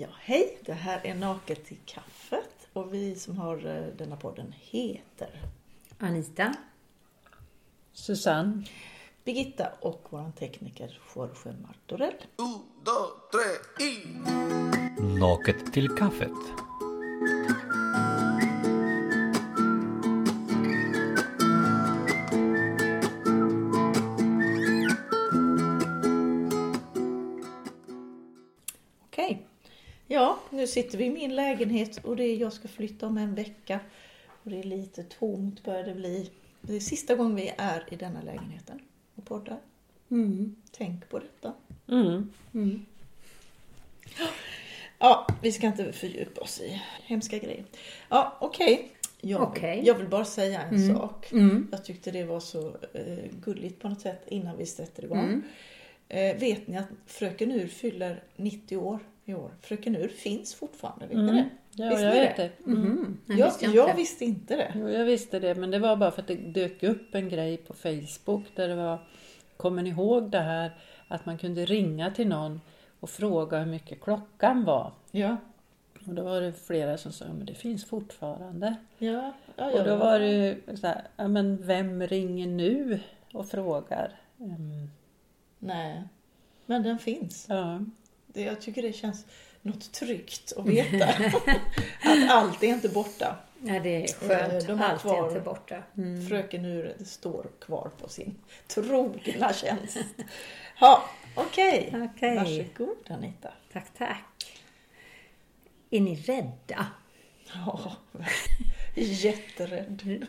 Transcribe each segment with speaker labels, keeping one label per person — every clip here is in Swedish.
Speaker 1: Ja, hej! Det här är Naket till kaffet och vi som har eh, denna podden heter
Speaker 2: Anita.
Speaker 3: Susanne.
Speaker 1: Birgitta och vår tekniker Jorge Martorell.
Speaker 4: Un, dos, tres y...
Speaker 5: Naket till kaffet.
Speaker 1: Sitter vi i min lägenhet och det är, jag ska flytta om en vecka. Och det är lite tomt börjar det bli. Det är sista gången vi är i denna lägenheten och poddar.
Speaker 2: Mm.
Speaker 1: Tänk på detta.
Speaker 3: Mm.
Speaker 2: Mm.
Speaker 1: Ja, vi ska inte fördjupa oss i hemska grejer. Ja, okej. Jag,
Speaker 2: Okej.
Speaker 1: jag vill bara säga en
Speaker 2: Mm.
Speaker 1: sak.
Speaker 2: Mm.
Speaker 1: Jag tyckte det var så eh, gulligt på något sätt innan vi sätter igång.
Speaker 2: Mm.
Speaker 1: Eh, vet ni att Fröken Ur fyller 90 år i år? Fröken Ur finns fortfarande, vet ni
Speaker 3: Mm.
Speaker 1: det?
Speaker 3: Ja,
Speaker 1: Visste
Speaker 3: jag vet
Speaker 1: det?
Speaker 3: det. Mm.
Speaker 2: Mhm. Jag
Speaker 1: Jag,
Speaker 2: visste
Speaker 1: jag,
Speaker 2: inte.
Speaker 1: visste inte det.
Speaker 3: Jo, jag visste det, men det var bara för att det dök upp en grej på Facebook där det var Kommer ni ihåg det här att man kunde ringa till någon och fråga hur mycket klockan var?
Speaker 1: Ja.
Speaker 3: Och då var det flera som sa, men det finns fortfarande.
Speaker 1: Ja, ja,
Speaker 3: Och då var det så här, ja men vem ringer nu och frågar? Mm,
Speaker 1: Nej, men den finns.
Speaker 3: ja.
Speaker 1: Det, jag tycker det känns något tryggt att veta att allt är inte borta.
Speaker 2: Ja, det är
Speaker 1: Eh,
Speaker 2: skönt.
Speaker 1: de
Speaker 2: Allt
Speaker 1: kvar-
Speaker 2: är inte borta. Mm.
Speaker 1: Fröken Ur står kvar på sin trogna tjänst. Ja, okej.
Speaker 2: Okej.
Speaker 1: Varsågod Anita.
Speaker 2: Tack, tack. Är ni rädda?
Speaker 1: Ja, jätterädd.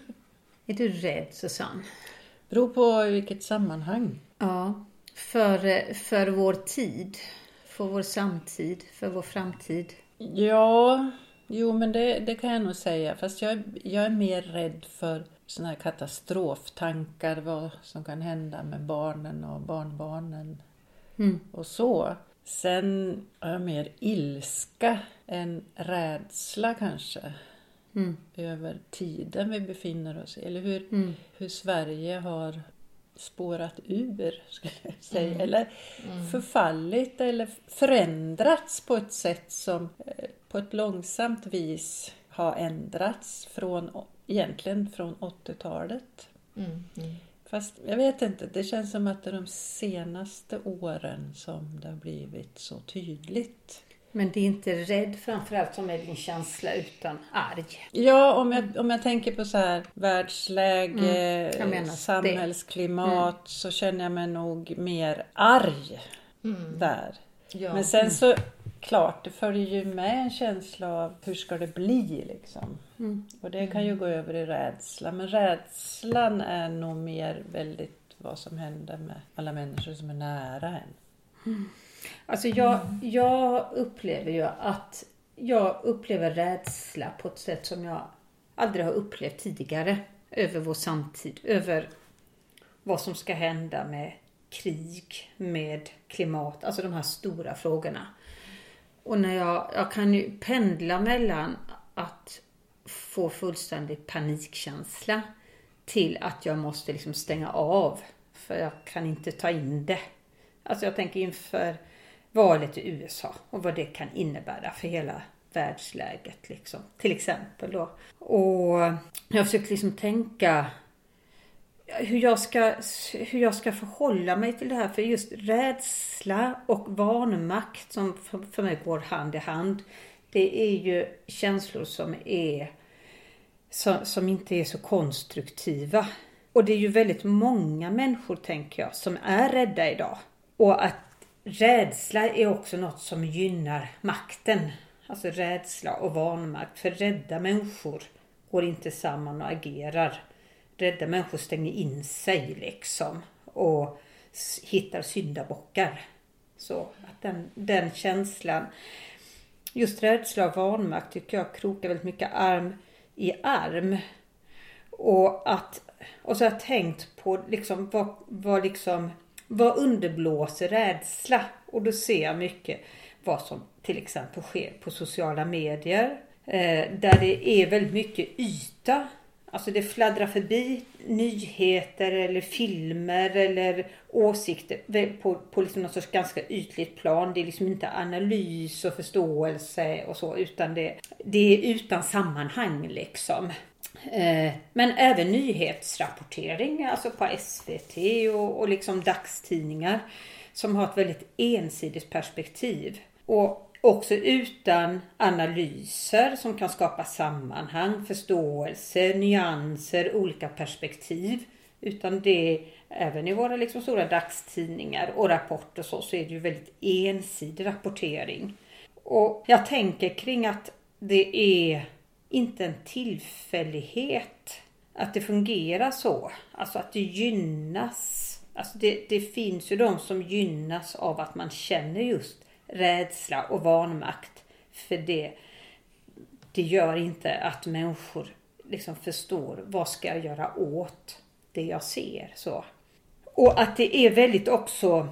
Speaker 2: Är du rädd, Susanne?
Speaker 3: Beror på vilket sammanhang.
Speaker 2: Ja. För, för vår tid, för vår samtid, för vår framtid.
Speaker 3: Ja, jo men det, det kan jag nog säga. Fast jag, jag är mer rädd för såna här katastroftankar, vad som kan hända med barnen och barnbarnen
Speaker 2: Mm.
Speaker 3: och så. Sen har jag mer ilska än rädsla kanske.
Speaker 2: Mm.
Speaker 3: Över tiden vi befinner oss i. Eller hur,
Speaker 2: Mm.
Speaker 3: hur Sverige har spårat ur, skulle jag säga. Eller förfallit eller förändrats på ett sätt som eh, på ett långsamt vis har ändrats från, egentligen från 80-talet.
Speaker 1: Mm, mm.
Speaker 3: Fast jag vet inte, det känns som att det är de senaste åren som det har blivit så tydligt.
Speaker 2: Men det är inte rädd framförallt som är din känsla utan arg.
Speaker 3: Ja, om jag, om jag tänker på så här världsläge,
Speaker 2: Mm,
Speaker 3: samhällsklimat så känner jag mig nog mer arg
Speaker 1: Mm.
Speaker 3: där.
Speaker 1: Ja.
Speaker 3: Men sen så, klart, det följer ju med en känsla av hur ska det bli liksom.
Speaker 2: Mm.
Speaker 3: Och det kan ju gå över i rädsla. Men rädslan är nog mer väldigt vad som händer med alla människor som är nära en.
Speaker 2: Alltså jag, jag upplever ju att jag upplever rädsla på ett sätt som jag aldrig har upplevt tidigare över vår samtid, över vad som ska hända med krig, med klimat, alltså de här stora frågorna. Och när jag, jag kan ju pendla mellan att få fullständig panikkänsla till att jag måste liksom stänga av för jag kan inte ta in det. Alltså jag tänker inför valet i USA och vad det kan innebära för hela världsläget liksom. Till exempel då. Och jag har försökt liksom tänka hur jag, ska, hur jag ska förhålla mig till det här. För just rädsla och vanmakt som för, för mig går hand i hand. Det är ju känslor som är som, som inte är så konstruktiva. Och det är ju väldigt många människor, tänker jag, som är rädda idag. Och att rädsla är också något som gynnar makten. Alltså rädsla och vanmakt. För rädda människor går inte samman och agerar. Rädda människor stänger in sig liksom. Och hittar syndabockar. Så att den, den känslan. Just rädsla och vanmakt tycker jag krokar väldigt mycket arm i arm. Och, att, och så har jag tänkt på liksom vad, vad, liksom, vad underblåser rädsla? Och då ser jag mycket vad som till exempel sker på sociala medier. Eh, där det är väldigt mycket yta. Alltså det fladdrar förbi nyheter eller filmer eller åsikter på, på liksom något sorts ganska ytligt plan. Det är liksom inte analys och förståelse och så utan det, det är utan sammanhang liksom. Eh, men även nyhetsrapportering, alltså på SVT och, och liksom dagstidningar som har ett väldigt ensidigt perspektiv. Och också utan analyser som kan skapa sammanhang, förståelse, nyanser, olika perspektiv. Utan det, även i våra liksom stora dagstidningar och rapporter så, så är det ju väldigt ensidig rapportering. Och jag tänker kring att det är inte en tillfällighet att det fungerar så. Alltså att det gynnas. Alltså det, det finns ju de som gynnas av att man känner just rädsla och vanmakt. För det, det gör inte att människor liksom förstår vad ska jag göra åt det jag ser. Så. Och att det är väldigt också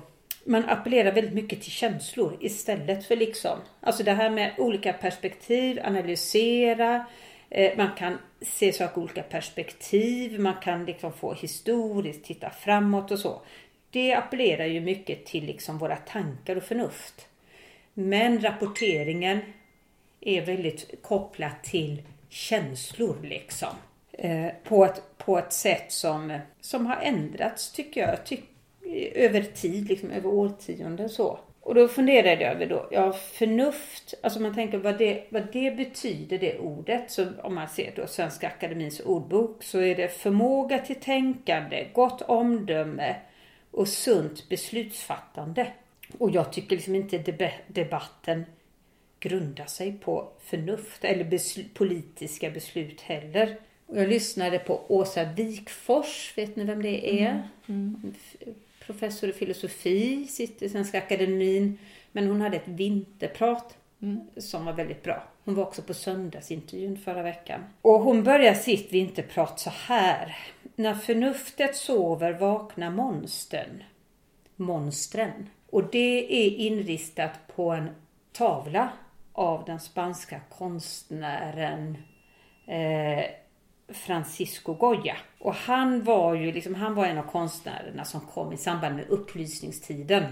Speaker 2: man appellerar väldigt mycket till känslor istället för liksom, alltså det här med olika perspektiv, analysera, eh, man kan se saker ur olika perspektiv, man kan liksom få historiskt titta framåt och så. Det appellerar ju mycket till liksom våra tankar och förnuft. Men rapporteringen är väldigt kopplat till känslor liksom. Eh, på, ett, på ett sätt som, som har ändrats tycker jag. Tyck, över tid, liksom över årtionden så. Och då funderade jag över då, ja förnuft, alltså man tänker vad det, vad det betyder det ordet. Så om man ser då Svenska Akademins ordbok så är det förmåga till tänkande, gott omdöme och sunt beslutsfattande. Och jag tycker liksom inte debatten grundar sig på förnuft eller besl politiska beslut heller. Jag lyssnade på Åsa Wikfors, vet ni vem det är? Mm. Mm. Professor i filosofi, sitter i Svenska Akademin. Men hon hade ett vinterprat mm. som var väldigt bra. Hon var också på söndagsintervjun förra veckan. Och hon börjar sitt vinterprat så här. När förnuftet sover vaknar monstern. Monstren. Och det är inristat på en tavla av den spanska konstnären eh, Francisco Goya. Och han var ju liksom, han var en av konstnärerna som kom i samband med upplysningstiden.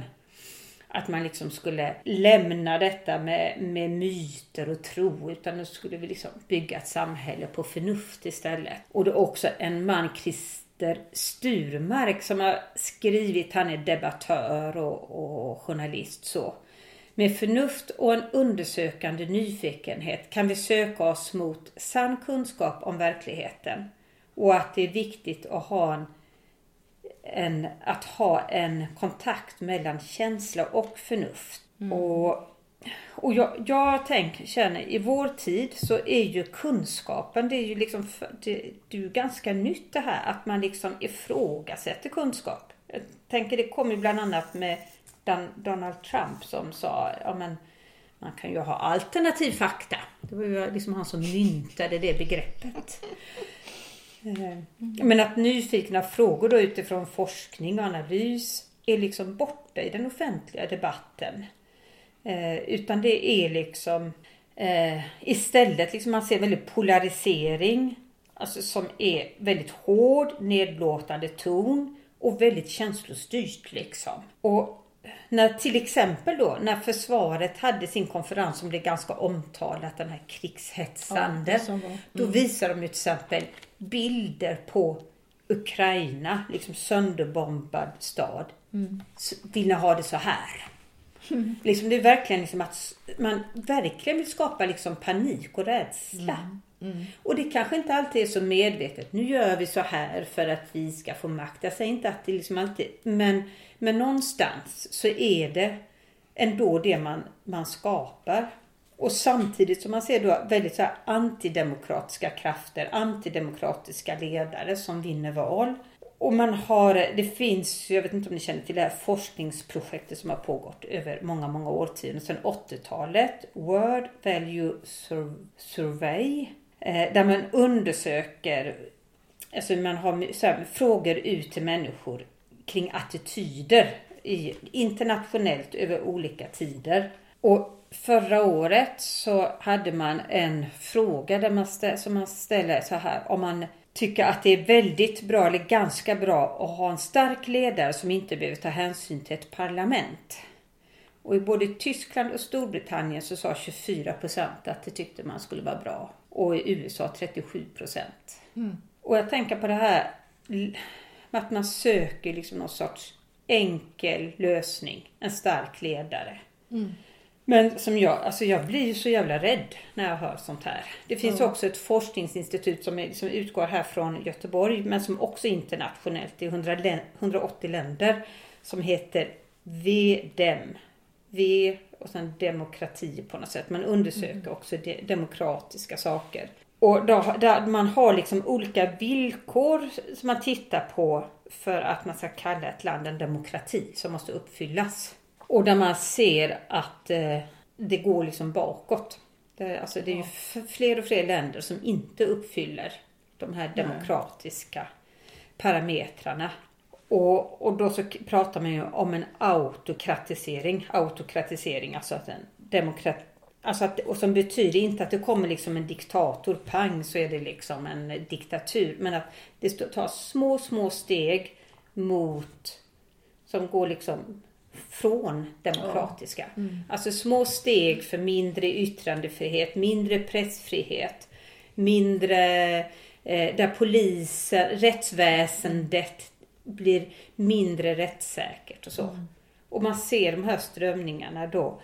Speaker 2: Att man liksom skulle lämna detta med, med myter och tro utan nu skulle vi liksom bygga ett samhälle på förnuft istället. Och det är också en man, Christer Sturmark som har skrivit, han är debattör och, och journalist så. Med förnuft och en undersökande nyfikenhet kan vi söka oss mot sann kunskap om verkligheten och att det är viktigt att ha en, en att ha en kontakt mellan känsla och förnuft. Mm. Och och jag, jag tänker, känner i vår tid så är ju kunskapen, det är ju liksom, det, det är ju ganska nytt det här att man liksom ifrågasätter kunskap. Jag tänker det kom ju bland annat med Donald Trump som sa, ja men man kan ju ha alternativ fakta. Det var ju liksom han som myntade det begreppet. Eh, men att nyfikna frågor då utifrån forskning och analys är liksom borta i den offentliga debatten. Eh, utan det är liksom eh, istället liksom man ser väldigt polarisering. Alltså som är väldigt hård, nedlåtande ton och väldigt känslostyrt liksom. Och när till exempel då när försvaret hade sin konferens som blev ganska omtalat, den här krigshetsande. Ja, mm. Då visar de ju till exempel bilder på Ukraina, liksom sönderbombad stad. Mm. Vill ni ha det så här? Mm. Liksom det är verkligen liksom att man verkligen vill skapa liksom panik och rädsla. Mm. Mm. Och det kanske inte alltid är så medvetet. Nu gör vi så här för att vi ska få makt. Jag säger inte att det liksom alltid... Men, men någonstans så är det ändå det man, man skapar. Och samtidigt som man ser då väldigt så antidemokratiska krafter, antidemokratiska ledare som vinner val. Och man har, det finns, jag vet inte om ni känner till det här forskningsprojektet som har pågått över många, många årtionden, sedan 80-talet. World Value Survey. Eh, där man undersöker, alltså man har så här, frågor ut till människor kring attityder i, internationellt över olika tider. Och förra året så hade man en fråga där man stä, som man ställer så här, om man tycker att det är väldigt bra, eller ganska bra, att ha en stark ledare som inte behöver ta hänsyn till ett parlament. Och i både Tyskland och Storbritannien så sa 24 procent att det tyckte man skulle vara bra. Och i USA 37 procent. Och jag tänker på det här att man söker liksom någon sorts enkel lösning. En stark ledare. Men som jag, alltså jag blir ju så jävla rädd när jag hör sånt här. Det finns också ett forskningsinstitut som, är, som utgår här från Göteborg men som också är internationellt i 100, län- 180 länder. Som heter VDEM. V och sen demokrati på något sätt. Man undersöker också de, demokratiska saker. Och då, där man har liksom olika villkor som man tittar på för att man ska kalla ett land en demokrati som måste uppfyllas. Och där man ser att eh, det går liksom bakåt. Det, alltså det är ju fler och fler länder som inte uppfyller de här demokratiska parametrarna. Och, och då så pratar man ju om en autokratisering. Autokratisering, alltså att en demokrat, alltså att, och som betyder inte att det kommer liksom en diktator, pang så är det liksom en diktatur. Men att det tas små, små steg mot, som går liksom från demokratiska. Alltså små steg för mindre yttrandefrihet, mindre pressfrihet, mindre eh, där polisen, rättsväsendet blir mindre rättssäkert och så. Och man ser de här strömningarna då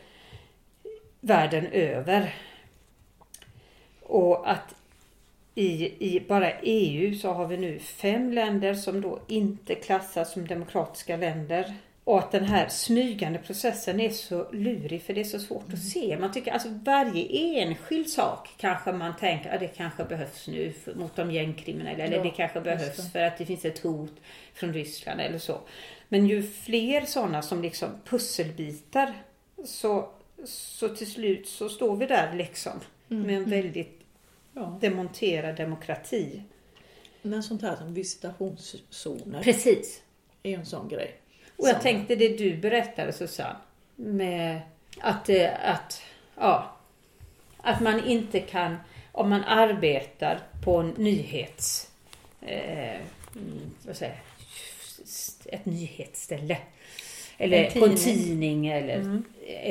Speaker 2: världen över. Och att i, i bara EU så har vi nu fem länder som då inte klassas som demokratiska länder. Och att den här smygande processen är så lurig för det är så svårt att se. Man tycker alltså varje enskild sak kanske man tänker att det kanske behövs nu för, mot de gängkriminella. Eller
Speaker 1: Ja,
Speaker 2: det kanske behövs
Speaker 1: det.
Speaker 2: för att det finns ett hot från Ryssland eller så. Men ju fler sådana som liksom pusselbitar så, så till slut så står vi där liksom med en väldigt
Speaker 1: Ja.
Speaker 2: demonterad demokrati.
Speaker 1: Men sånt här som visitationszoner
Speaker 2: Precis.
Speaker 1: är en sån grej.
Speaker 2: Och jag
Speaker 1: Som-
Speaker 2: tänkte det du berättade Susanne. Med att, eh, att, ja, att man inte kan, om man arbetar på en nyhets, eh, mm, vad säger ett nyhetsställe. Eller
Speaker 3: En
Speaker 2: på en
Speaker 3: tidning.
Speaker 2: tidning eller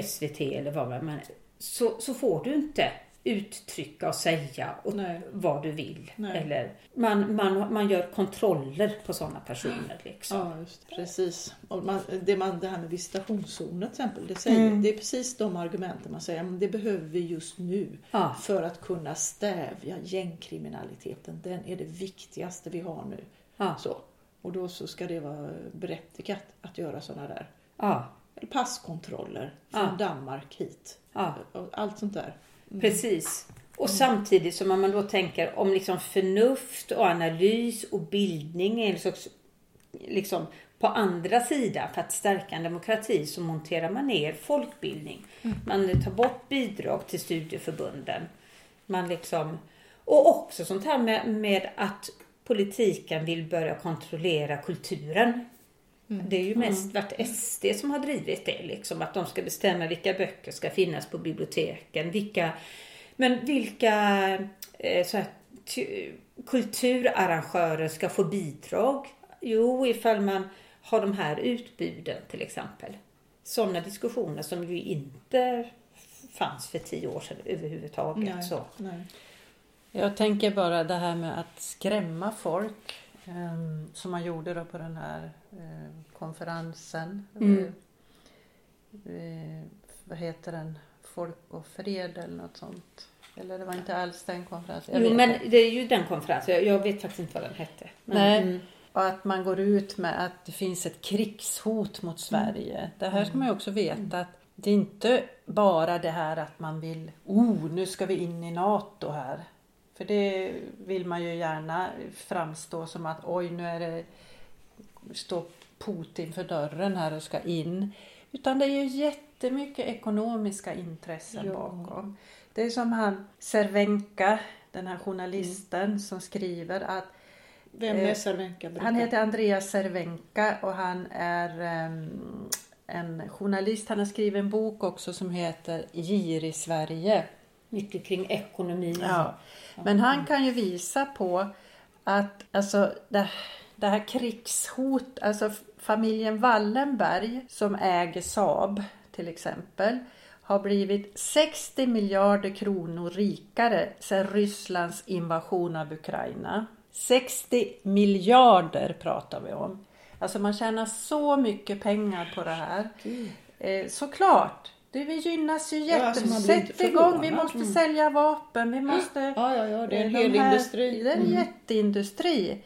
Speaker 2: SVT eller vad man, men så, så får du inte uttrycka och säga och
Speaker 1: Nej.
Speaker 2: vad du vill.
Speaker 1: Nej.
Speaker 2: Eller man, man, man gör kontroller på sådana personer. Liksom.
Speaker 1: Ja, just det. Precis. Och man, det, man, det här med visitationszoner till exempel, det, säger, det är precis de argumenten man säger, men det behöver vi just nu
Speaker 2: Ja.
Speaker 1: för att kunna stävja gängkriminaliteten. Den är det viktigaste vi har nu.
Speaker 2: Ja.
Speaker 1: Så. Och då så ska det vara berättigat att göra sådana där eller passkontroller från
Speaker 2: Ja.
Speaker 1: Danmark hit. Och Allt sånt där.
Speaker 2: precis. Och samtidigt som man då tänker om liksom förnuft och analys och bildning är en sorts, liksom på andra sidan för att stärka en demokrati så monterar man ner folkbildning. Man tar bort bidrag till studieförbunden. Man liksom, och också sånt här med, med att politiken vill börja kontrollera kulturen. Det är ju mest varit SD som har drivit det. Liksom, att de ska bestämma vilka böcker ska finnas på biblioteken. Vilka, men vilka eh, så här, kulturarrangörer ska få bidrag? Jo, ifall man har de här utbuden till exempel. Sådana diskussioner som ju inte fanns för tio år sedan överhuvudtaget.
Speaker 1: Nej,
Speaker 2: Så.
Speaker 1: nej.
Speaker 3: Jag tänker bara det här med att skrämma folk. eh, som man gjorde då på den här eh, konferensen.
Speaker 2: Mm.
Speaker 3: Eh, eh, vad heter den? Folk och fred eller något sånt. Eller det var inte alls den konferensen.
Speaker 2: Jo, men det är ju den konferensen. Jag, jag vet faktiskt inte vad den hette. Men,
Speaker 3: Nej.
Speaker 2: mm.
Speaker 3: Och att man går ut med att det finns ett krigshot mot Sverige. Det här ska man ju också veta att det är inte bara det här att man vill, oh nu ska vi in i NATO här. För det vill man ju gärna framstå som att oj nu är det, står Putin för dörren här och ska in. Utan det är ju jättemycket ekonomiska intressen
Speaker 1: Ja.
Speaker 3: bakom. Det är som han Cervenka, den här journalisten som skriver att
Speaker 1: Vem
Speaker 3: Eh,
Speaker 1: är Cervenka? Berätta.
Speaker 3: han heter Andreas Cervenka och han är ehm, en journalist. Han har skrivit en bok också som heter Gir i Sverige.
Speaker 2: Mycket kring ekonomi.
Speaker 3: Ja. Men han kan ju visa på att alltså det, det här krigshot, alltså familjen Wallenberg som äger Saab till exempel har blivit 60 miljarder kronor rikare sedan Rysslands invasion av Ukraina. 60 miljarder pratar vi om. Alltså man tjänar så mycket pengar på det här. Eh, såklart, det vi gynnas ju
Speaker 1: Ja, alltså
Speaker 3: Sätt igång, vi måste sälja vapen, vi måste...
Speaker 1: Ja, ja, ja, det är en
Speaker 3: De
Speaker 1: hel
Speaker 3: här-
Speaker 1: industri.
Speaker 3: Det är en
Speaker 1: Mm.
Speaker 3: jätteindustri.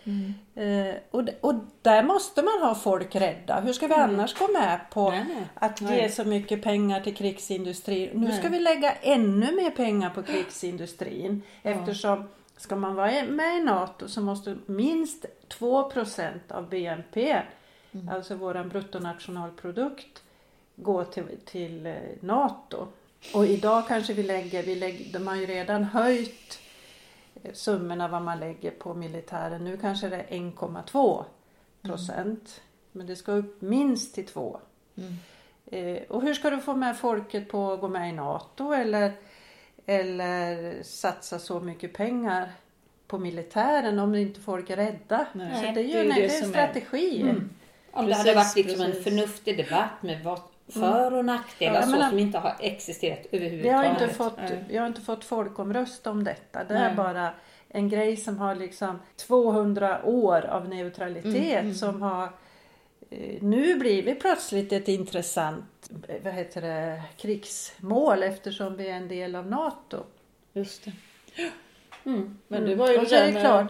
Speaker 3: Eh, och, och där måste man ha folk rädda. Hur ska vi annars gå med på
Speaker 2: Nej, nej.
Speaker 3: att ge
Speaker 1: Nej.
Speaker 3: så mycket pengar till krigsindustrin? Nu ska vi lägga ännu mer pengar på krigsindustrin. Eftersom ska man vara med i NATO så måste minst 2% av BNP, alltså våran bruttonationalprodukt, gå till, till eh, NATO. Och idag kanske vi lägger, vi lägger, de har ju redan höjt eh, summorna vad man lägger på militären. Nu kanske det är 1,2 procent. Men det ska upp minst till 2. Eh, och hur ska du få med folket på att gå med i NATO eller, eller satsa så mycket pengar på militären om inte folk är rädda?
Speaker 1: Nej,
Speaker 3: så det är ju
Speaker 1: det är
Speaker 3: en, det
Speaker 1: det
Speaker 3: är en
Speaker 1: som är-
Speaker 3: strategi.
Speaker 2: Om det
Speaker 1: Precis,
Speaker 2: hade varit liksom en förnuftig debatt med vad för och nackdelar så
Speaker 3: men-
Speaker 2: som inte har existerat
Speaker 3: Vi har,
Speaker 2: överhuvudtaget.
Speaker 3: inte fått, vi har inte fått folkomrösta om detta. Det är bara en grej som har liksom 200 år av neutralitet
Speaker 1: Mm,
Speaker 3: som har eh, nu blivit plötsligt ett intressant eh, vad heter det, krigsmål eftersom vi är en del av NATO.
Speaker 1: Just det.
Speaker 2: Mm.
Speaker 1: Men det var ju
Speaker 3: är
Speaker 1: där
Speaker 3: det
Speaker 1: med-
Speaker 3: klart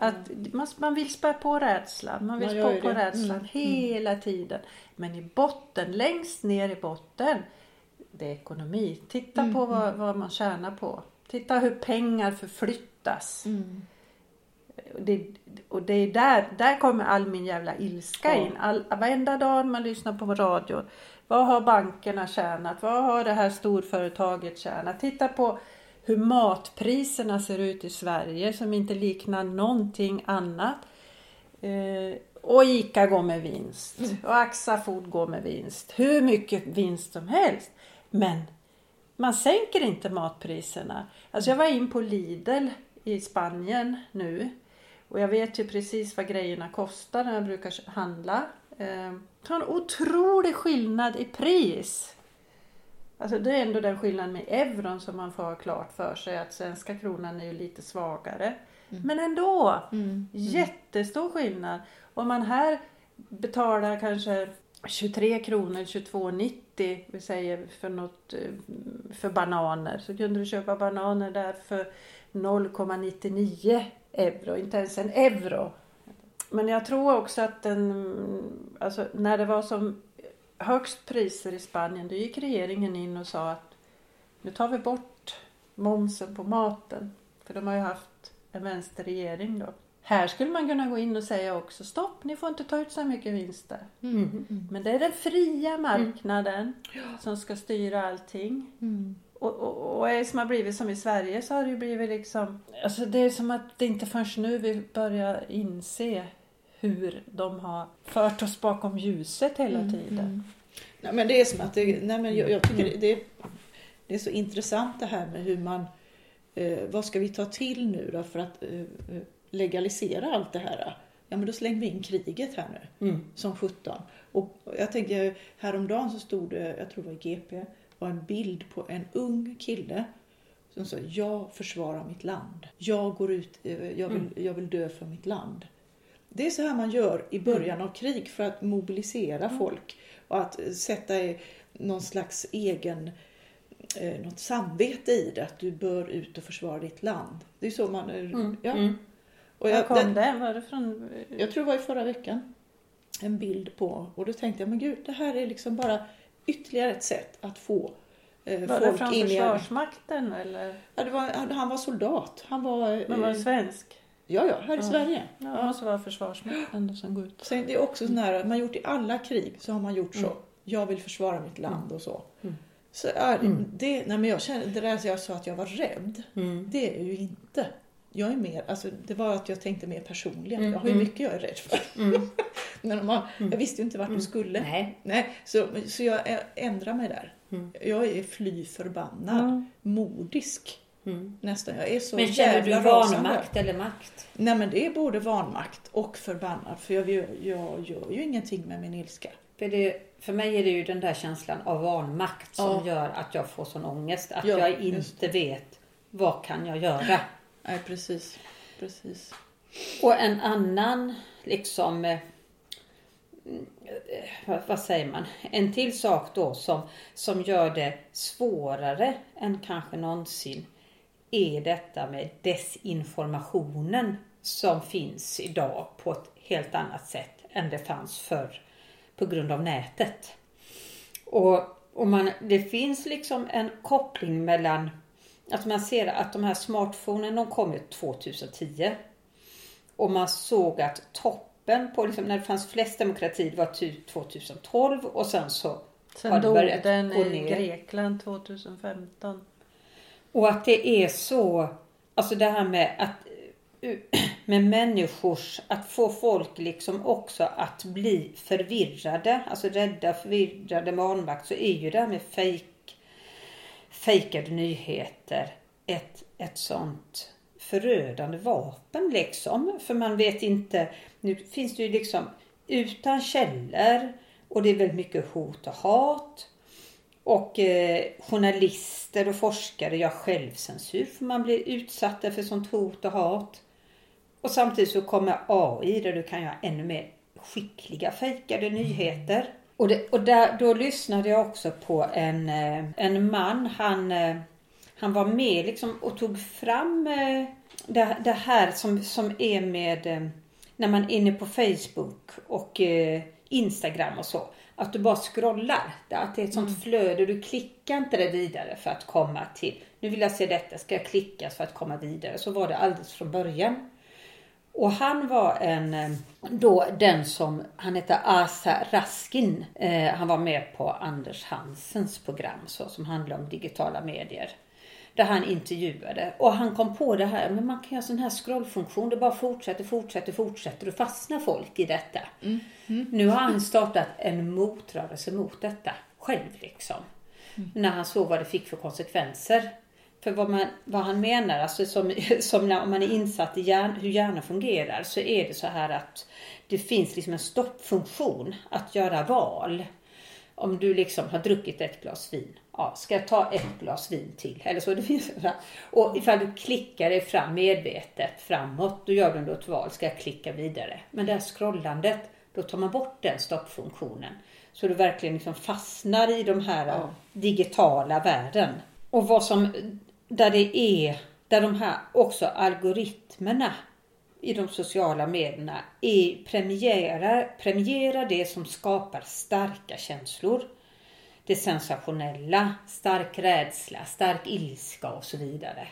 Speaker 3: att man, man vill spä på rädslan. Man vill
Speaker 1: Man
Speaker 3: spä på
Speaker 1: det.
Speaker 3: rädslan
Speaker 1: Mm,
Speaker 3: hela tiden. Men i botten, längst ner i botten, det är ekonomi. Titta
Speaker 1: Mm,
Speaker 3: på vad, vad man tjänar på. Titta hur pengar förflyttas.
Speaker 1: Mm.
Speaker 3: Och det, och det är där, där kommer all min jävla ilska
Speaker 1: Ja.
Speaker 3: in. All, varenda dag man lyssnar på radio. Vad har bankerna tjänat? Vad har det här storföretaget tjänat? Titta på hur matpriserna ser ut i Sverige som inte liknar någonting annat. Eh, och ICA går med vinst. Och Axa Food går med vinst. Hur mycket vinst som helst. Men man sänker inte matpriserna. Alltså jag var in på Lidl i Spanien nu. Och jag vet ju precis vad grejerna kostar när jag brukar handla. Eh, det har en otrolig skillnad i pris. Alltså det är ändå den skillnaden med euron som man får ha klart för sig att svenska kronan är ju lite svagare. Men ändå!
Speaker 1: Mm.
Speaker 3: Jättestor skillnad. Om man här betalar kanske 23 kronor, 22,90 vi säger för något eh, för bananer så kunde du köpa bananer där för 0,99 euro, inte ens en euro. Men jag tror också att den, alltså när det var som högst priser i Spanien då gick regeringen in och sa att nu tar vi bort momsen på maten. För de har ju haft en vänsterregering då. Här skulle man kunna gå in och säga också stopp, ni får inte ta ut så mycket vinster.
Speaker 1: Mm.
Speaker 3: Men det är den fria marknaden som ska styra allting.
Speaker 1: Mm.
Speaker 3: Och, och, och är det som har blivit som i Sverige så har det ju blivit liksom... Alltså det är som att det inte förrän nu vi börjar inse hur de har fört oss bakom ljuset hela
Speaker 1: Mm,
Speaker 3: tiden.
Speaker 1: Nej, men det är som att det, nej, men jag, jag tycker det, det, det är så intressant det här med hur man, eh, vad ska vi ta till nu då för att eh, eh, legalisera allt det här? Ja men då slänger vi in kriget här nu,
Speaker 2: Mm.
Speaker 1: som 17. Och jag tänker, häromdagen så stod det, jag tror det var i GP, var en bild på en ung kille som sa jag försvarar mitt land. Jag går ut, eh, jag vill, jag vill dö för mitt land. Det är så här man gör i början av krig för att mobilisera folk och att eh, sätta någon slags egen eh, något samvete i det, att du bör ut och försvara ditt land. Det är så man... eh, Ja.
Speaker 2: Mm.
Speaker 1: Och
Speaker 3: Var
Speaker 1: jag,
Speaker 3: kom
Speaker 1: den,
Speaker 3: det? Var det från...
Speaker 1: jag tror det var i förra veckan. En bild på, och då tänkte jag, men gud, det här är liksom bara ytterligare ett sätt att få eh,
Speaker 3: Var det från
Speaker 1: in.
Speaker 3: Försvarsmakten eller?
Speaker 1: Ja, var, han, var soldat. Han var... eh,
Speaker 3: Men var det svensk?
Speaker 1: Ja, ja, här i
Speaker 3: Ja.
Speaker 1: Sverige.
Speaker 3: Ja, det måste vara Försvarsmakten som går ut.
Speaker 1: Sen det är också sån här, man har gjort i alla krig så har man gjort så.
Speaker 3: Mm.
Speaker 1: Jag vill försvara mitt land och så.
Speaker 2: Mm.
Speaker 1: Så är det, nej men jag känner, det där jag sa att jag var rädd,
Speaker 2: Mm.
Speaker 1: det är ju inte. Jag är mer, alltså det var att jag tänkte mer personligen.
Speaker 2: Mm,
Speaker 1: Jag har ju
Speaker 2: mm.
Speaker 1: mycket jag är rädd för.
Speaker 2: Mm.
Speaker 1: Men man, jag visste ju inte vart du skulle.
Speaker 2: Nej.
Speaker 1: Nej, så, så jag ändrar mig där.
Speaker 2: Mm.
Speaker 1: Jag är fly förbannad,
Speaker 3: Mm.
Speaker 1: Nästan. Jag är så
Speaker 2: Men känner du vanmakt eller makt?
Speaker 1: Nej men det är både vanmakt och förbannad. För jag, gör- jag gör ju ingenting med min ilska.
Speaker 2: För, det, för mig är det ju den där känslan av vanmakt som
Speaker 1: Ja.
Speaker 2: gör att jag får sån ångest. Att
Speaker 1: Ja,
Speaker 2: jag inte vet vad kan jag göra.
Speaker 1: Nej precis. Precis.
Speaker 2: Och en annan liksom eh, eh, vad, vad säger man? En till sak då som, som gör det svårare än kanske någonsin är detta med desinformationen som finns idag på ett helt annat sätt än det fanns förr på grund av nätet. Och, och man, det finns liksom en koppling mellan att man ser att de här smartphonen de kom ju 2010 och man såg att toppen på liksom, när det fanns flest demokrati var typ 2012 och sen så
Speaker 3: Sen dog den i. Grekland 2015.
Speaker 2: Och att det är så, alltså det här med att med människors, att få folk liksom också att bli förvirrade, alltså rädda, förvirrade, vanmakt, så är ju det här med fejk, fejkade nyheter ett, ett sånt förödande vapen liksom. För man vet inte, nu finns det ju liksom utan källor och det är väldigt mycket hot och hat. Och eh, journalister och forskare gör självcensur för man blir utsatta för sånt hot och hat. Och samtidigt så kommer AI där du kan göra ännu mer skickliga fejkade nyheter. Och, det, och där, då lyssnade jag också på en, eh, en man. Han, eh, han var med liksom och tog fram eh, det, det här som, som är med när man är inne på Facebook och Instagram och så. Att du bara scrollar. Att det är ett sånt flöde. Du klickar inte det vidare för att komma till. Nu vill jag se detta. Ska jag klicka för att komma vidare? Så var det alldeles från början. Och han var en, eh, då den som, han heter Asa Raskin. Eh, han var med på Anders Hansens program så, som handlar om digitala medier. Där han intervjuade. Och han kom på det här, men man kan göra sån här scrollfunktion. Det bara fortsätter, fortsätter, fortsätter och fastnar folk i detta. Nu har han startat en motrörelse mot detta själv liksom. När han såg vad det fick för konsekvenser. För vad, man, vad han menar, alltså som, som när man är insatt i hjärn, hur hjärnan fungerar så är det så här att det finns liksom en stoppfunktion att göra val. Om du liksom har druckit ett glas vin, ja, ska jag ta ett glas vin till? Eller så, det finns, och ifall du klickar dig fram medvetet framåt, då gör du ändå ett val, ska jag klicka vidare? Men det här scrollandet, då tar man bort den stoppfunktionen. Så du verkligen liksom fastnar i de här digitala världen. Och vad som, där det är, där de här också algoritmerna i de sociala medierna är, premierar, premiera det som skapar starka känslor. Det sensationella, stark rädsla, stark ilska och så vidare.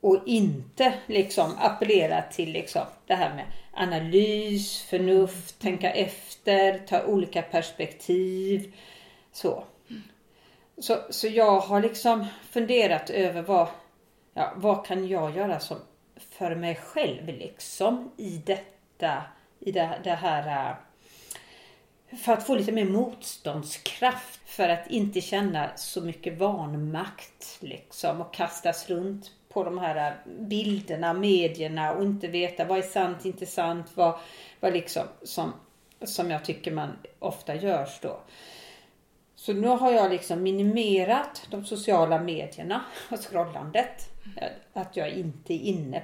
Speaker 2: Och inte liksom appellera till liksom det här med analys, förnuft, tänka efter, ta olika perspektiv. Så. Så, så jag har liksom funderat över vad, ja, vad kan jag göra som för mig själv liksom i detta, i det, det här eh, för att få lite mer motståndskraft för att inte känna så mycket vanmakt liksom och kastas runt på de här eh, bilderna, medierna och inte veta vad är sant, inte sant, vad, vad liksom som, som jag tycker man ofta görs då. Så nu har jag liksom minimerat de sociala medierna och scrollandet. Att jag inte är inne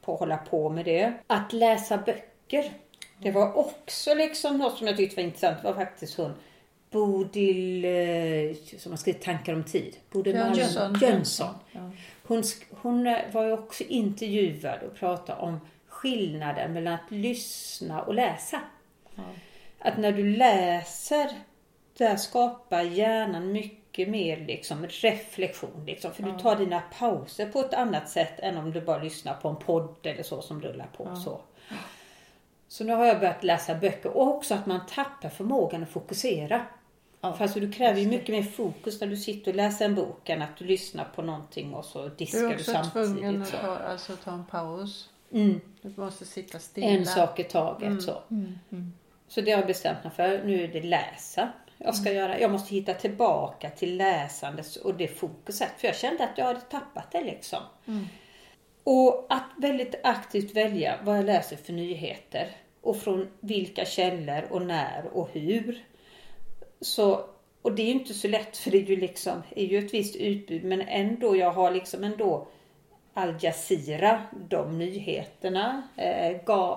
Speaker 2: på att hålla på med det. Att läsa böcker. Det var också liksom något som jag tyckte var intressant. Det var faktiskt hon Bodil, eh, som har skrivit Tankar om tid. Bodil
Speaker 3: Jönsson.
Speaker 2: Jönsson. Hon, hon eh, var ju också intervjuad och pratade om skillnaden mellan att lyssna och läsa. Att när du läser, där skapar hjärnan mycket mer liksom reflektion. Liksom, för du tar dina pauser på ett annat sätt än om du bara lyssnar på en podd eller så som rullar på. Så. så nu har jag börjat läsa böcker och också att man tappar förmågan att fokusera. För alltså, du kräver ju mycket mer fokus när du sitter och läser en bok än att du lyssnar på någonting och så
Speaker 3: Du
Speaker 2: diskar
Speaker 3: är
Speaker 2: du,
Speaker 3: också tvungen
Speaker 2: samtidigt.
Speaker 3: att ta, alltså, ta en paus.
Speaker 2: Mm.
Speaker 3: Du måste sitta stilla.
Speaker 2: En sak i taget. Så. så det har jag bestämt mig för. Nu är det läsa. Jag ska göra. Jag måste hitta tillbaka till läsandet och det fokuset. För jag kände att jag hade tappat det liksom. Och att väldigt aktivt välja vad jag läser för nyheter. Och från vilka källor och när och hur. Så, och det är ju inte så lätt för det är ju liksom är ju ett visst utbud men ändå, jag har liksom ändå Al Jazeera, de nyheterna, eh,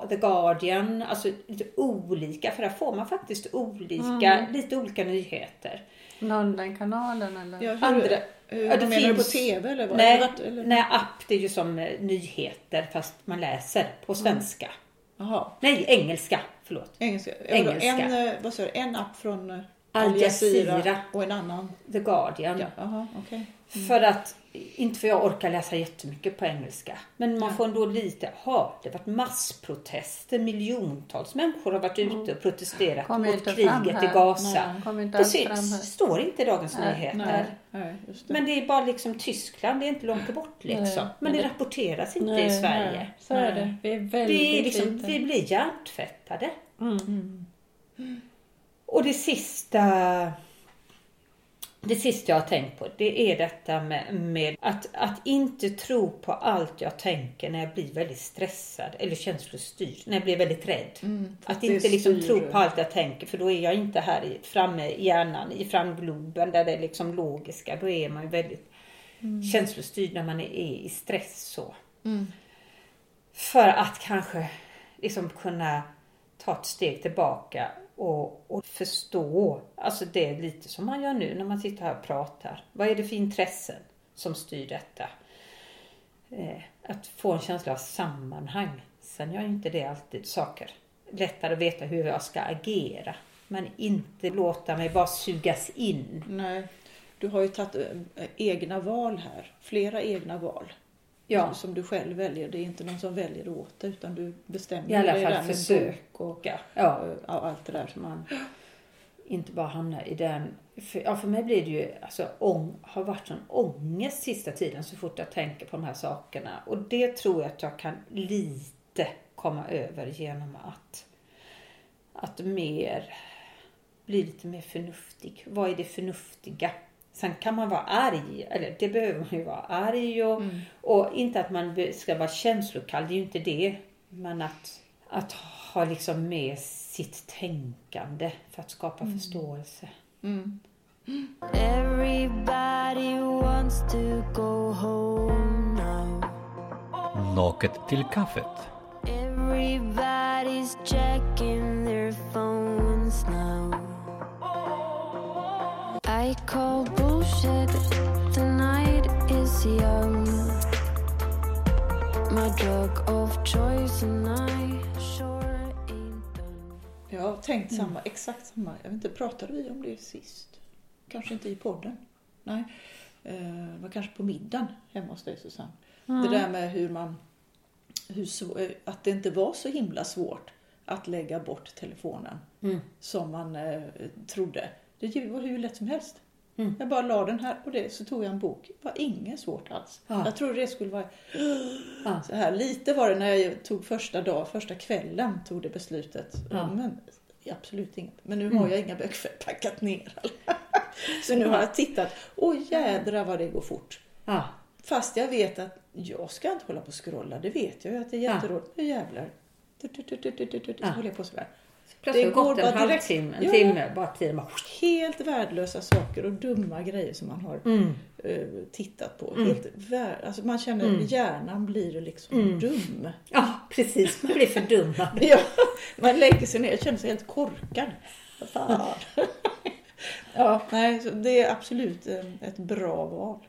Speaker 2: The Guardian, alltså lite olika för där får man faktiskt olika, lite olika nyheter.
Speaker 3: Londonkanalen eller?
Speaker 1: Ja, hur,
Speaker 2: Andra-
Speaker 1: hur,
Speaker 2: Ja, det
Speaker 1: menar du på
Speaker 2: finns-
Speaker 1: TV eller? Vad?
Speaker 2: Nej,
Speaker 1: Eller
Speaker 2: nej, app det är ju som eh, nyheter fast man läser på svenska.
Speaker 1: Jaha,
Speaker 2: Nej, engelska, förlåt.
Speaker 1: engelska.
Speaker 2: Engelska.
Speaker 1: En, eh, vad sa du, en app från eh,
Speaker 2: Al
Speaker 1: Jazeera och en annan.
Speaker 2: The Guardian.
Speaker 1: Ja, jaha, okej.
Speaker 2: För att, inte för jag orkar läsa jättemycket på engelska. Men man får ändå lite, ha det har varit massprotester, miljontals människor har varit ute och protesterat
Speaker 3: Kommer
Speaker 2: mot kriget i Gaza. Det står inte i Dagens
Speaker 3: Nej,
Speaker 2: Nyheter.
Speaker 1: Nej, nej, det.
Speaker 2: Men det är bara liksom Tyskland, det är inte långt bort liksom. Men det, rapporteras inte i Sverige.
Speaker 3: så är det. Vi är väldigt
Speaker 2: Vi, är liksom, vi blir hjärntvättade.
Speaker 3: Mm.
Speaker 2: Och det sista det sista jag har tänkt på det är detta med, med att, att inte tro på allt jag tänker när jag blir väldigt stressad eller känslostyrd, när jag blir väldigt rädd.
Speaker 1: Mm,
Speaker 2: att inte liksom tro på allt jag tänker för då är jag inte här i, framme i hjärnan, i framgloben där det är liksom logiska. Då är man ju väldigt känslostyrd när man är i stress så.
Speaker 1: Mm.
Speaker 2: För att kanske liksom kunna ta ett steg tillbaka och, och förstå. Alltså det är lite som man gör nu när man sitter här och pratar. Vad är det för intressen som styr detta? Eh, att få en känsla av sammanhang. Sen gör inte det alltid saker lättare att veta hur jag ska agera. Men inte låta mig bara sugas in.
Speaker 1: Nej, du har ju tagit eh, egna val här. Flera egna val.
Speaker 2: Ja.
Speaker 1: Som du själv väljer. Det är inte någon som väljer åt dig utan du bestämmer
Speaker 2: I alla
Speaker 1: dig
Speaker 2: fall
Speaker 1: bok och
Speaker 2: Ja.
Speaker 1: ja, allt det där.
Speaker 2: Så man inte bara hamnar i den... För, ja, för mig blir det ju, alltså, ång, har varit sån ångest sista tiden så fort jag tänker på de här sakerna. Och det tror jag att jag kan lite komma över genom att, att mer bli lite mer förnuftig. Vad är det förnuftiga? Sen kan man vara arg, eller det behöver man ju vara arg och, och inte att man ska vara känslokall, det är ju inte det. Men att, att ha liksom med sitt tänkande för att skapa förståelse.
Speaker 1: Mm.
Speaker 6: Everybody wants to go home now.
Speaker 5: Naket till kaffet.
Speaker 6: Everybody's checking their phones now. I call bullshit. The night is young. My drug of choice, and I sure ain't done.
Speaker 1: Jag har tänkt samma, exakt samma. Jag vet inte, pratade vi om det sist? Kanske inte i podden? Nej. Eh, Det var kanske på middagen hemma hos dig Susanne. Det där med hur man... Hur, svå- eh, att det inte var så himla svårt att lägga bort telefonen som man eh, trodde. Det var hur lätt som helst. Jag bara la den här och det, så tog jag en bok. Det var inget svårt alls.
Speaker 2: Ja.
Speaker 1: Jag trodde det skulle vara
Speaker 2: Ja.
Speaker 1: så här. Lite var det när jag tog första dag, första kvällen tog det beslutet.
Speaker 2: Ja. Mm.
Speaker 1: Men absolut inget. Men nu har jag inga böcker packat ner. Så nu har jag tittat. Åh jädra vad det går fort. Fast jag vet att jag ska inte hålla på och scrolla. Det vet jag ju att det är jätteroligt. Nu jävlar. Så håller jag på sådär.
Speaker 2: Plötsligt
Speaker 1: Det går
Speaker 2: en
Speaker 1: bara direkt.
Speaker 2: halvtimme, en
Speaker 1: Ja.
Speaker 2: timme, bara tiden bara...
Speaker 1: Helt värdelösa saker och dumma grejer som man har
Speaker 2: Mm.
Speaker 1: eh, tittat på. Helt vär... alltså man känner hjärnan blir liksom
Speaker 2: Mm.
Speaker 1: dum.
Speaker 2: Ja, precis. Man blir fördummad.
Speaker 1: Ja, man lägger sig ner och känner sig helt korkad. Fan. ja, nej, så det är absolut eh, ett bra val.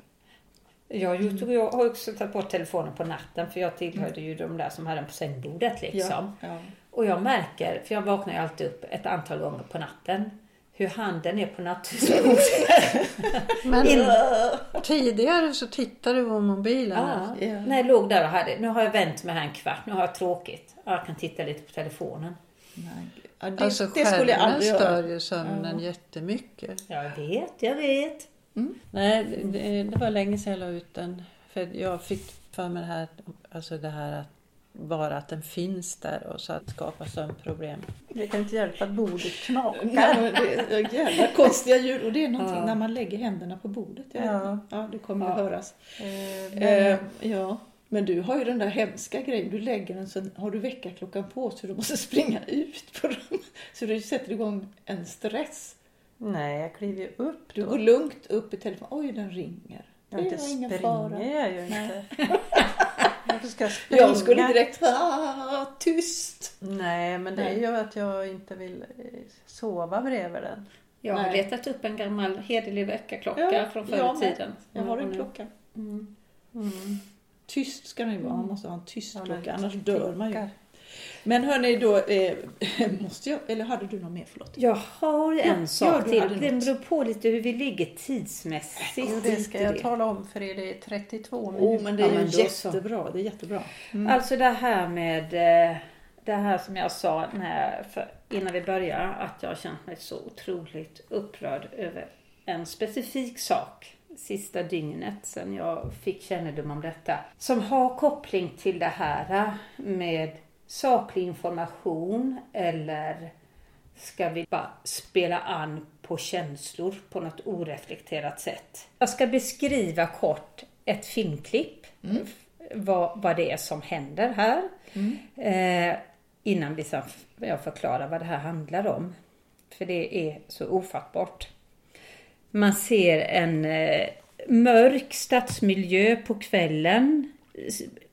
Speaker 2: Jag, har gjort- jag har också tagit bort telefonen på natten för jag tillhörde ju de där som hade den på sängbordet liksom.
Speaker 1: Ja, ja.
Speaker 2: Och jag märker, för jag vaknar ju alltid upp ett antal gånger på natten, hur handen är på nattduksbordet.
Speaker 3: Men
Speaker 2: In-
Speaker 3: tidigare så tittade du på mobilen.
Speaker 2: Ja,
Speaker 1: Ja.
Speaker 2: när jag låg där och hade, nu har jag vänt mig här en kvart, nu har jag tråkigt. Ja, Jag kan titta lite på telefonen.
Speaker 1: Nej, ja, det,
Speaker 3: Alltså
Speaker 1: det skulle jag aldrig
Speaker 3: stör ju sömnen jättemycket.
Speaker 2: Jag vet, jag vet.
Speaker 3: Nej, det, det var länge sedan jag la ut den. För jag fick för mig det här, alltså det här att bara att den finns där och så att skapa sömnproblem. Det kan inte hjälpa att bordet knakar.
Speaker 1: Nej, är jävla konstiga ljud och det är någonting
Speaker 2: Ja.
Speaker 1: när man lägger händerna på bordet. Ja,
Speaker 3: Ja.
Speaker 1: det kommer
Speaker 2: Ja.
Speaker 1: höras.
Speaker 3: Eh,
Speaker 1: Eh, ja, men du har ju den där hemska grejen. Du lägger den så har du väckarklockan på så du måste springa ut på rummet. Så du sätter igång en stress.
Speaker 3: Nej, jag kliver ju upp
Speaker 1: Du
Speaker 3: då.
Speaker 1: går lugnt upp i telefonen. Oj, den ringer.
Speaker 3: Ja,
Speaker 1: Det
Speaker 3: inte
Speaker 1: var ingen fara.
Speaker 3: jag ju inte. Varför ska jag springa?
Speaker 1: Jag skulle direkt ah, tyst.
Speaker 3: Nej, men det är
Speaker 1: Nej.
Speaker 3: ju att jag inte vill eh, sova bredvid den.
Speaker 2: Jag har
Speaker 1: Nej.
Speaker 2: letat upp en gammal hederlig väckarklocka från förr i tiden.
Speaker 1: Jag har en
Speaker 2: Mm.
Speaker 1: klocka.
Speaker 2: Mm.
Speaker 1: Tyst ska den ju vara. Man måste ha en tyst
Speaker 3: Ja,
Speaker 1: klocka, annars dör man ju. Men hörni, då eh, måste jag, eller hade du något mer? Förlåt.
Speaker 2: Jag har en
Speaker 1: Ja,
Speaker 2: sak
Speaker 1: du
Speaker 2: till. Det beror på lite hur vi ligger tidsmässigt.
Speaker 3: Jo, det ska jag tala om för er. Det är 32 minuter.
Speaker 1: Oh, men det är
Speaker 2: Ja, men så.
Speaker 1: jättebra. Det är jättebra.
Speaker 2: Alltså det här med eh, det här som jag sa när, för, innan vi började att jag har känt mig så otroligt upprörd över en specifik sak sista dygnet sen jag fick kännedom om detta. Som har koppling till det här med saklig information eller ska vi bara spela an på känslor på något oreflekterat sätt. Jag ska beskriva kort ett filmklipp. Vad, vad det är som händer här. Eh, innan vi sen, jag förklarar vad det här handlar om. För det är så ofattbart. Man ser en eh, mörk stadsmiljö på kvällen.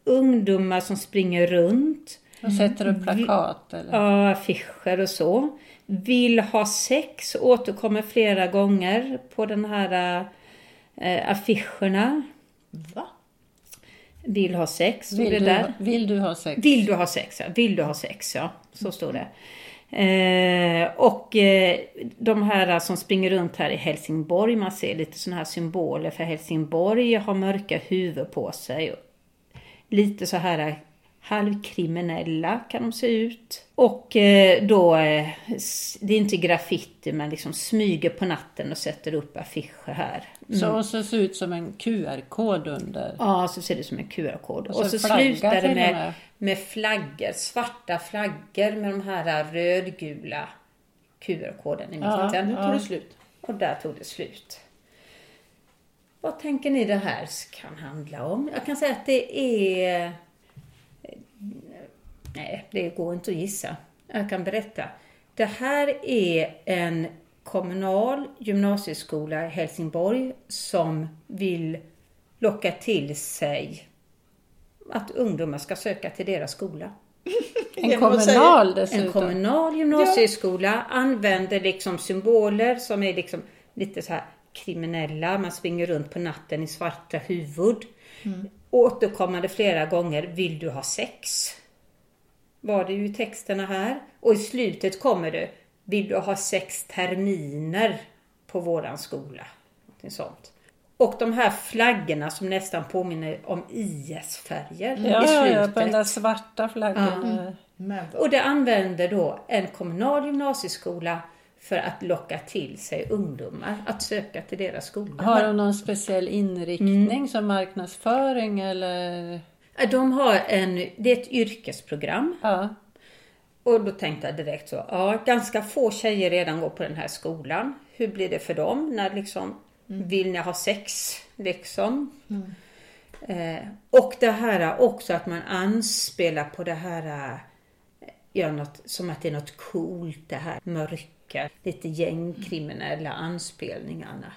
Speaker 2: Ungdomar som springer runt.
Speaker 3: Och sätter upp plakat eller?
Speaker 2: Ja, affischer och så. Vill ha sex återkommer flera gånger på den här eh, affischerna.
Speaker 1: Va?
Speaker 2: Vill ha sex, stod
Speaker 3: Vill
Speaker 2: det
Speaker 3: du,
Speaker 2: där.
Speaker 3: vill du ha sex?
Speaker 2: Vill du ha sex? Ja. Vill du ha sex? Ja, så står det. Eh, och eh, de här som springer runt här i Helsingborg, man ser lite sådana här symboler för Helsingborg, har mörka huvud på sig. Lite så här halvkriminella kan de se ut. Och eh, då, eh, det är inte graffiti men liksom smyger på natten och sätter upp affischer här.
Speaker 3: Så, och så ser det ut som en QR-kod under.
Speaker 2: Ja, så ser det som en QR-kod.
Speaker 3: Och
Speaker 2: Och
Speaker 3: så
Speaker 2: så, slutar det med,
Speaker 3: med.
Speaker 2: flaggor, svarta flaggor med de här rödgula QR-koden i
Speaker 3: Ja,
Speaker 2: mitten.
Speaker 1: Nu tar det slut.
Speaker 2: Och där tog det slut. Vad tänker ni det här kan handla om? Jag kan säga att det är... Nej, det går inte att gissa. Jag kan berätta. Det här är en kommunal gymnasieskola i Helsingborg som vill locka till sig att ungdomar ska söka till deras skola.
Speaker 3: En kommunal
Speaker 2: En
Speaker 3: dessutom.
Speaker 2: kommunal gymnasieskola använder liksom symboler som är liksom lite så här kriminella. Man springer runt på natten i svarta huvud. Återkommande flera gånger, vill du ha sex? Var det ju i texterna här. Och i slutet kommer det, vill du ha sex terminer på våran skola? Någonting sånt. Och de här flaggorna som nästan påminner om IS-färger
Speaker 3: Ja,
Speaker 2: i slutet.
Speaker 3: ja, på den där svarta flaggan.
Speaker 1: Men vad-
Speaker 2: Och det använder då en kommunal gymnasieskola för att locka till sig ungdomar att söka till deras skola.
Speaker 3: Har de någon speciell inriktning som marknadsföring eller?
Speaker 2: De har en, det är ett yrkesprogram
Speaker 3: Ja.
Speaker 2: och då tänkte jag direkt så, ja ganska få tjejer redan går på den här skolan. Hur blir det för dem när liksom, vill ni ha sex liksom? Eh, och det här också att man anspelar på det här, eh, ja, något, som att det är något coolt det här mörka, lite gängkriminella anspelningarna.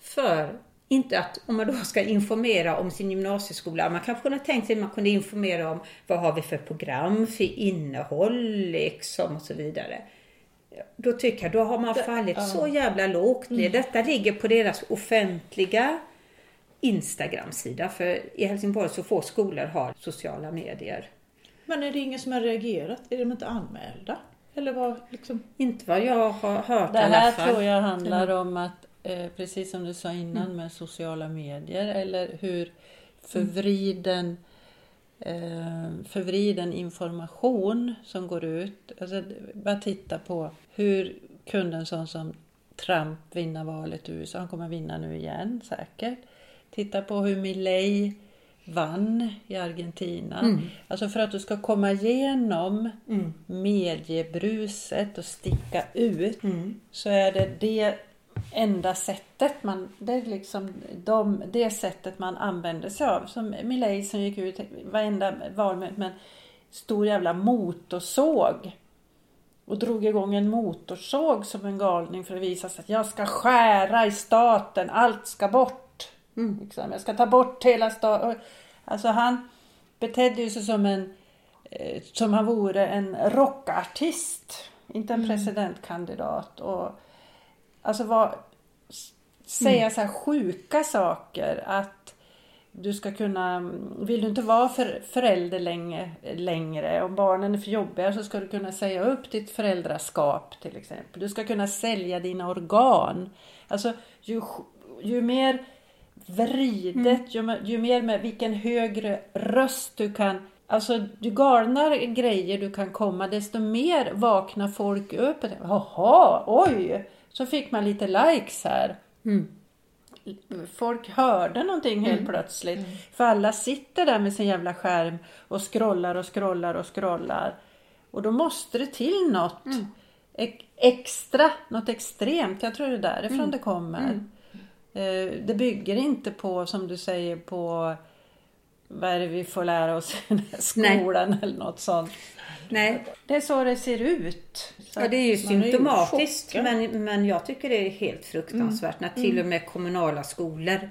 Speaker 2: För inte att, om man då ska informera om sin gymnasieskola, man kanske kunde tänkt sig att man kunde informera om vad har vi för program, för innehåll liksom och så vidare. Då tycker jag, då har man fallit så jävla lågt ner. Detta ligger på deras offentliga Instagram-sida, för i Helsingborg så få skolor har sociala medier.
Speaker 1: Men är det ingen som har reagerat? Är de inte anmälda? Eller vad liksom?
Speaker 2: Inte vad jag har hört
Speaker 3: Det här tror jag handlar om att, eh, precis som du sa innan med sociala medier, eller hur förvriden, eh, förvriden information som går ut. Alltså, bara titta på hur kunde en sån som Trump vinna valet i USA? Han kommer vinna nu igen säkert. Titta på hur Milley vann i Argentina.
Speaker 2: Mm.
Speaker 3: Alltså för att du ska komma igenom mediebruset och sticka ut
Speaker 2: Mm.
Speaker 3: så är det det enda sättet man, det är liksom de, det sättet man använder sig av. Som Milei som gick ut varenda valmöte med en stor jävla motorsåg och drog igång en motorsåg som en galning för att visa sig att jag ska skära i staten, allt ska bort.
Speaker 2: Mm.
Speaker 3: Liksom. Jag ska ta bort hela staten. Alltså han betedde sig som en eh, som han vore en rockartist, inte en presidentkandidat. Och, alltså var, s- säga så här sjuka saker att du ska kunna, vill du inte vara för, förälder länge, längre, om barnen är för jobbiga så ska du kunna säga upp ditt föräldraskap till exempel. Du ska kunna sälja dina organ. Alltså ju, ju mer vridet, ju, ju mer med vilken högre röst du kan Alltså ju galnare grejer du kan komma desto mer vaknar folk upp. Jaha, oj! Så fick man lite likes här.
Speaker 2: Mm.
Speaker 3: Folk hörde någonting helt plötsligt. För alla sitter där med sin jävla skärm och scrollar och scrollar och scrollar. Och då måste det till något ex- extra, något extremt. Jag tror det är därifrån det kommer. Eh, Det bygger inte på, som du säger, på vad är det vi får lära oss i här
Speaker 2: Nej.
Speaker 3: skolan eller något sånt.
Speaker 2: Nej,
Speaker 3: Det är så det ser ut. Så
Speaker 2: ja, det är ju
Speaker 1: man är ju
Speaker 2: symptomatiskt men, men jag tycker det är helt fruktansvärt när till och med kommunala skolor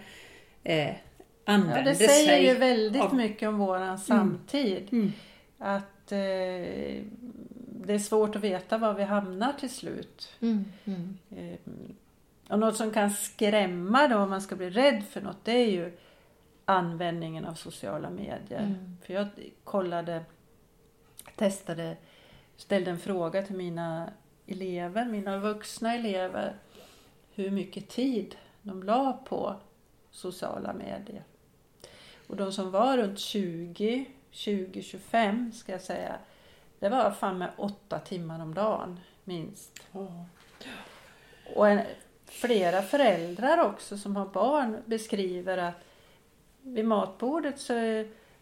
Speaker 2: eh,
Speaker 3: Ja,
Speaker 2: använder
Speaker 3: det säger
Speaker 2: sig
Speaker 3: ju väldigt
Speaker 2: av-
Speaker 3: mycket om våran samtid.
Speaker 2: Mm.
Speaker 3: Att eh, det är svårt att veta var vi hamnar till slut.
Speaker 1: Mm. Mm.
Speaker 3: Eh, och något som kan skrämma då om man ska bli rädd för något det är ju användningen av sociala medier.
Speaker 1: Mm.
Speaker 3: För jag kollade, testade, ställde en fråga till mina elever, mina vuxna elever. Hur mycket tid de la på sociala medier. Och de som var runt 20, 20-25 ska jag säga. Det var fan med åtta timmar om dagen minst.
Speaker 1: Ja.
Speaker 3: Och en, flera föräldrar också som har barn beskriver att vid matbordet så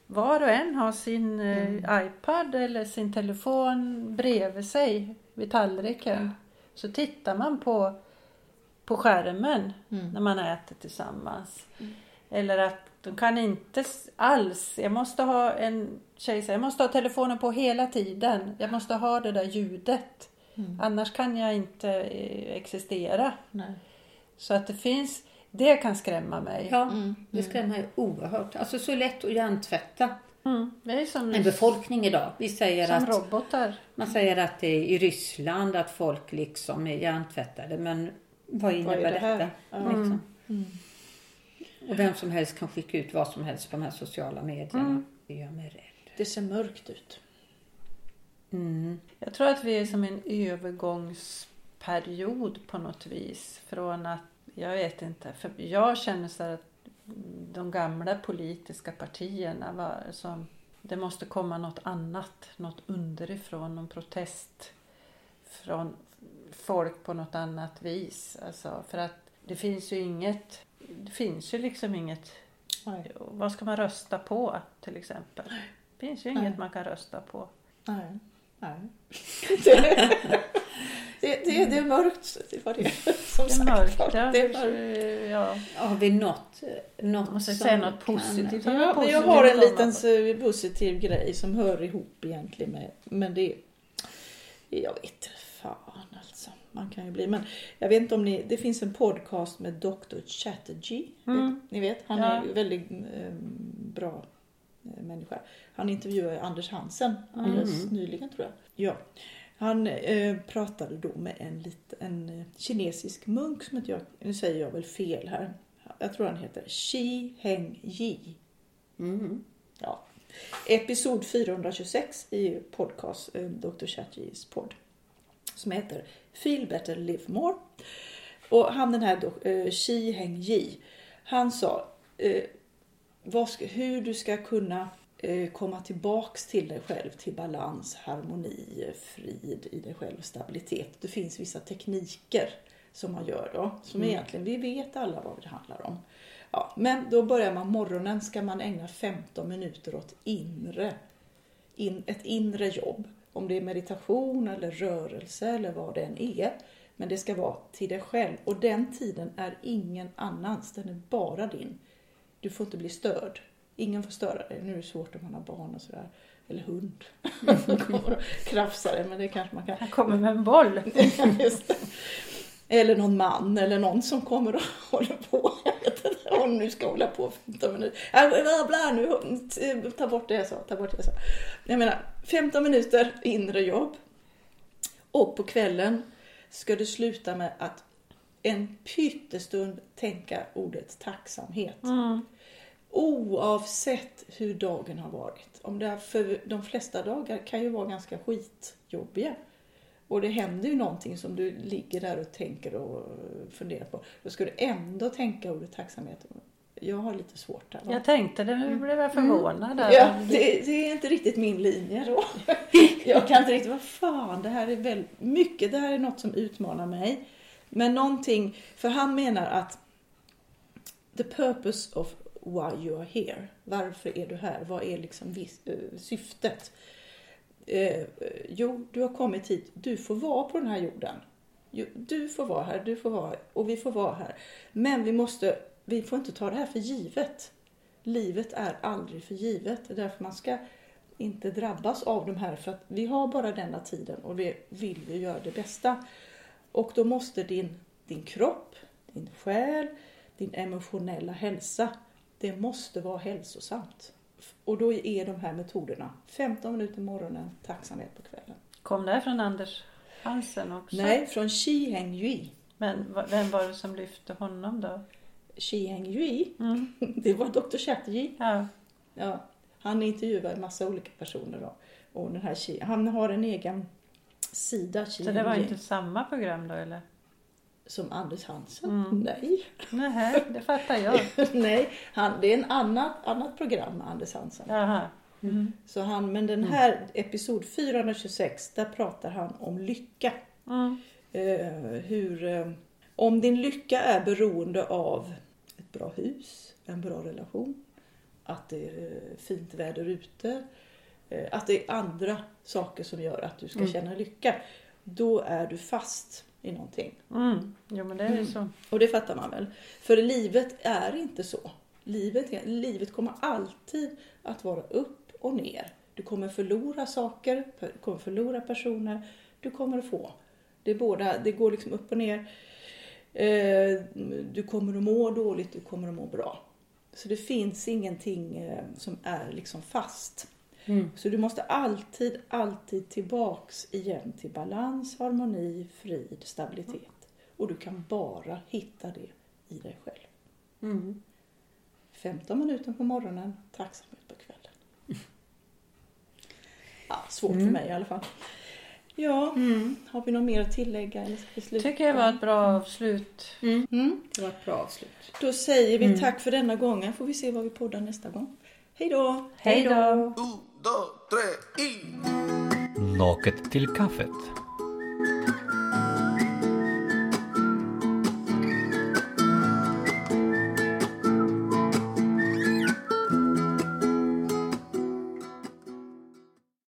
Speaker 3: var och en har sin eh, iPad eller sin telefon bredvid sig vid tallriken. Så tittar man på, på skärmen när man äter tillsammans. Eller att de kan inte alls, jag måste ha en tjej säger, jag måste ha telefonen på hela tiden. Jag måste ha det där ljudet. Annars kan jag inte eh, existera.
Speaker 1: Nej.
Speaker 3: Så att det finns, det kan skrämma mig.
Speaker 2: Ja, det skrämmer ju oerhört. Alltså så lätt att hjärntvätta
Speaker 3: Mm, det är som,
Speaker 2: en befolkning idag. Vi säger
Speaker 3: som
Speaker 2: att
Speaker 3: robotar.
Speaker 2: Man säger att det är i Ryssland att folk liksom är hjärntvättade. Men vad innebär
Speaker 1: Vad är det här?
Speaker 2: detta?
Speaker 1: Ja.
Speaker 2: Liksom? Och vem som helst kan skicka ut vad som helst på de här sociala medierna. Det gör mig rädd.
Speaker 1: Det ser mörkt ut.
Speaker 2: Mm.
Speaker 3: Jag tror att vi är som en övergångsperiod på något vis. Från att, jag vet inte, för jag känner så att de gamla politiska partierna var som, det måste komma något annat, något underifrån, någon protest från folk på något annat vis. Alltså, för att det finns ju inget, det finns ju liksom inget,
Speaker 1: Nej.
Speaker 3: vad ska man rösta på till exempel? Det finns ju inget man kan rösta på.
Speaker 1: Nej. Nej. Det, det, det, är mörkt. Det var det som
Speaker 3: Det är
Speaker 1: sagt
Speaker 3: mörkt.
Speaker 1: var.
Speaker 3: Ja,
Speaker 1: Det är mörkt.
Speaker 3: ja.
Speaker 2: Har vi något, något
Speaker 3: Jag måste
Speaker 2: som
Speaker 3: säga något
Speaker 2: kan-
Speaker 3: positivt.
Speaker 1: Ja, men jag har en liten så- positiv grej som hör ihop egentligen med, men det jag vet fan alltså. Man kan ju bli, men jag vet inte om ni, det finns en podcast med Dr. Chatterjee.
Speaker 3: Mm.
Speaker 1: Ni vet, han
Speaker 3: Ja.
Speaker 1: är ju väldigt eh, bra eh, människa. Han intervjuade Anders Hansen alldeles nyligen tror jag. Ja. Han eh, pratade då med en, lit, en eh, kinesisk munk som jag, nu säger jag väl fel här. Jag tror han heter Shi Heng Yi.
Speaker 2: Mm.
Speaker 1: Ja. Episod 426 i podcast, eh, Dr. Chatterjees podd. Som heter Feel Better Live More. Och han den här eh, Shi Heng Yi. Han sa eh, ska, hur du ska kunna komma tillbaks till dig själv, till balans, harmoni, frid i dig själv, stabilitet. Det finns vissa tekniker som man gör då, som egentligen, vi vet alla vad det handlar om. Ja, men då börjar man morgonen ska man ägna 15 minuter åt inre, in, ett inre jobb. Om det är meditation eller rörelse eller vad det än är. Men det ska vara till dig själv och den tiden är ingen annans, den är bara din. Du får inte bli störd. Ingen får störa dig. Nu är det svårt om man har barn och sådär. Eller hund. Som kommer och krafsar dig, men det kanske man kan.
Speaker 3: Han kommer med en boll.
Speaker 1: Eller någon man eller någon som kommer och håller på. Jag vet inte om nu ska hålla på 15 minuter. Äh, Bla, bla, nu, ta bort det jag sa. Ta bort det jag sa. Jag menar, 15 minuter inre jobb. Och på kvällen ska du sluta med att en pyttestund tänka ordet tacksamhet.
Speaker 3: Mm.
Speaker 1: Oavsett hur dagen har varit. Om det är för de flesta dagar kan ju vara ganska skitjobbiga. Och det händer ju någonting som du ligger där och tänker och funderar på. Då ska du ändå tänka ordet tacksamhet. Jag har lite svårt där. va?
Speaker 3: Jag tänkte det, nu blev jag förvånad där.
Speaker 1: Ja, det, det är inte riktigt min linje då. Jag kan inte riktigt, vad fan, det här är väl mycket, det här är något som utmanar mig. Men någonting, för han menar att the purpose of why you are here. Varför är du här? Vad är liksom vis, eh, syftet? Eh, eh, jo, du har kommit hit. Du får vara på den här jorden. Jo, Du får vara här, du får vara här och vi får vara här. Men vi måste, vi får inte ta det här för givet. Livet är aldrig för givet. Det är därför man ska inte drabbas av de här. För att vi har bara denna tiden och vi vill ju göra det bästa. Och då måste din, din kropp, din själ, din emotionella hälsa, det måste vara hälsosamt. Och då är de här metoderna 15 minuter morgonen, tacksamhet på kvällen.
Speaker 3: Kom det från Anders Hansen också?
Speaker 1: Nej, från Shi Heng Yui.
Speaker 3: Men vem var det som lyfte honom då?
Speaker 1: Shi Heng Yui,
Speaker 3: Mm.
Speaker 1: det var Dr. Chatterjee.
Speaker 3: Ja.
Speaker 1: Ja, han intervjuar en massa olika personer då. Och den här Shi, han har en egen sida, Shi
Speaker 3: Så det var inte samma program då eller?
Speaker 1: Som Anders Hansen.
Speaker 3: Mm.
Speaker 1: Nej.
Speaker 3: Nej, det fattar jag.
Speaker 1: Nej, han, det är en annat, annat program med Anders Hansen.
Speaker 3: Jaha. Mm.
Speaker 1: Så han, men den här episod 426, där pratar han om lycka.
Speaker 3: Mm.
Speaker 1: Eh, hur, eh, om din lycka är beroende av ett bra hus, en bra relation, att det är eh, fint väder ute, eh, att det är andra saker som gör att du ska känna lycka. Då är du fast i någonting.
Speaker 3: Mm. Jo men det är ju så.
Speaker 1: Och det fattar man väl. För livet är inte så. Livet, är, livet kommer alltid att vara upp och ner. Du kommer förlora saker, du kommer förlora personer, du kommer att få. Det, är båda, det går liksom upp och ner. Eh, Du kommer att må dåligt, du kommer att må bra. Så det finns ingenting eh, som är liksom fast.
Speaker 3: Mm.
Speaker 1: Så du måste alltid, alltid tillbaks igen till balans, harmoni, frid, stabilitet. Och du kan bara hitta det i dig själv.
Speaker 3: Mm.
Speaker 1: 15 minuter på morgonen, tacksamhet på kvällen. Ja, svårt för mig i alla fall. Ja, har vi något mer att tillägga? Eller ska?
Speaker 3: Tycker jag var ett bra avslut.
Speaker 1: Mm.
Speaker 2: Det var ett bra avslut.
Speaker 1: Då säger vi tack för denna gången. Får vi se vad vi poddar nästa gång. Hej då!
Speaker 3: Hej då!
Speaker 4: Dos, tres y...
Speaker 5: Naket till kaffet.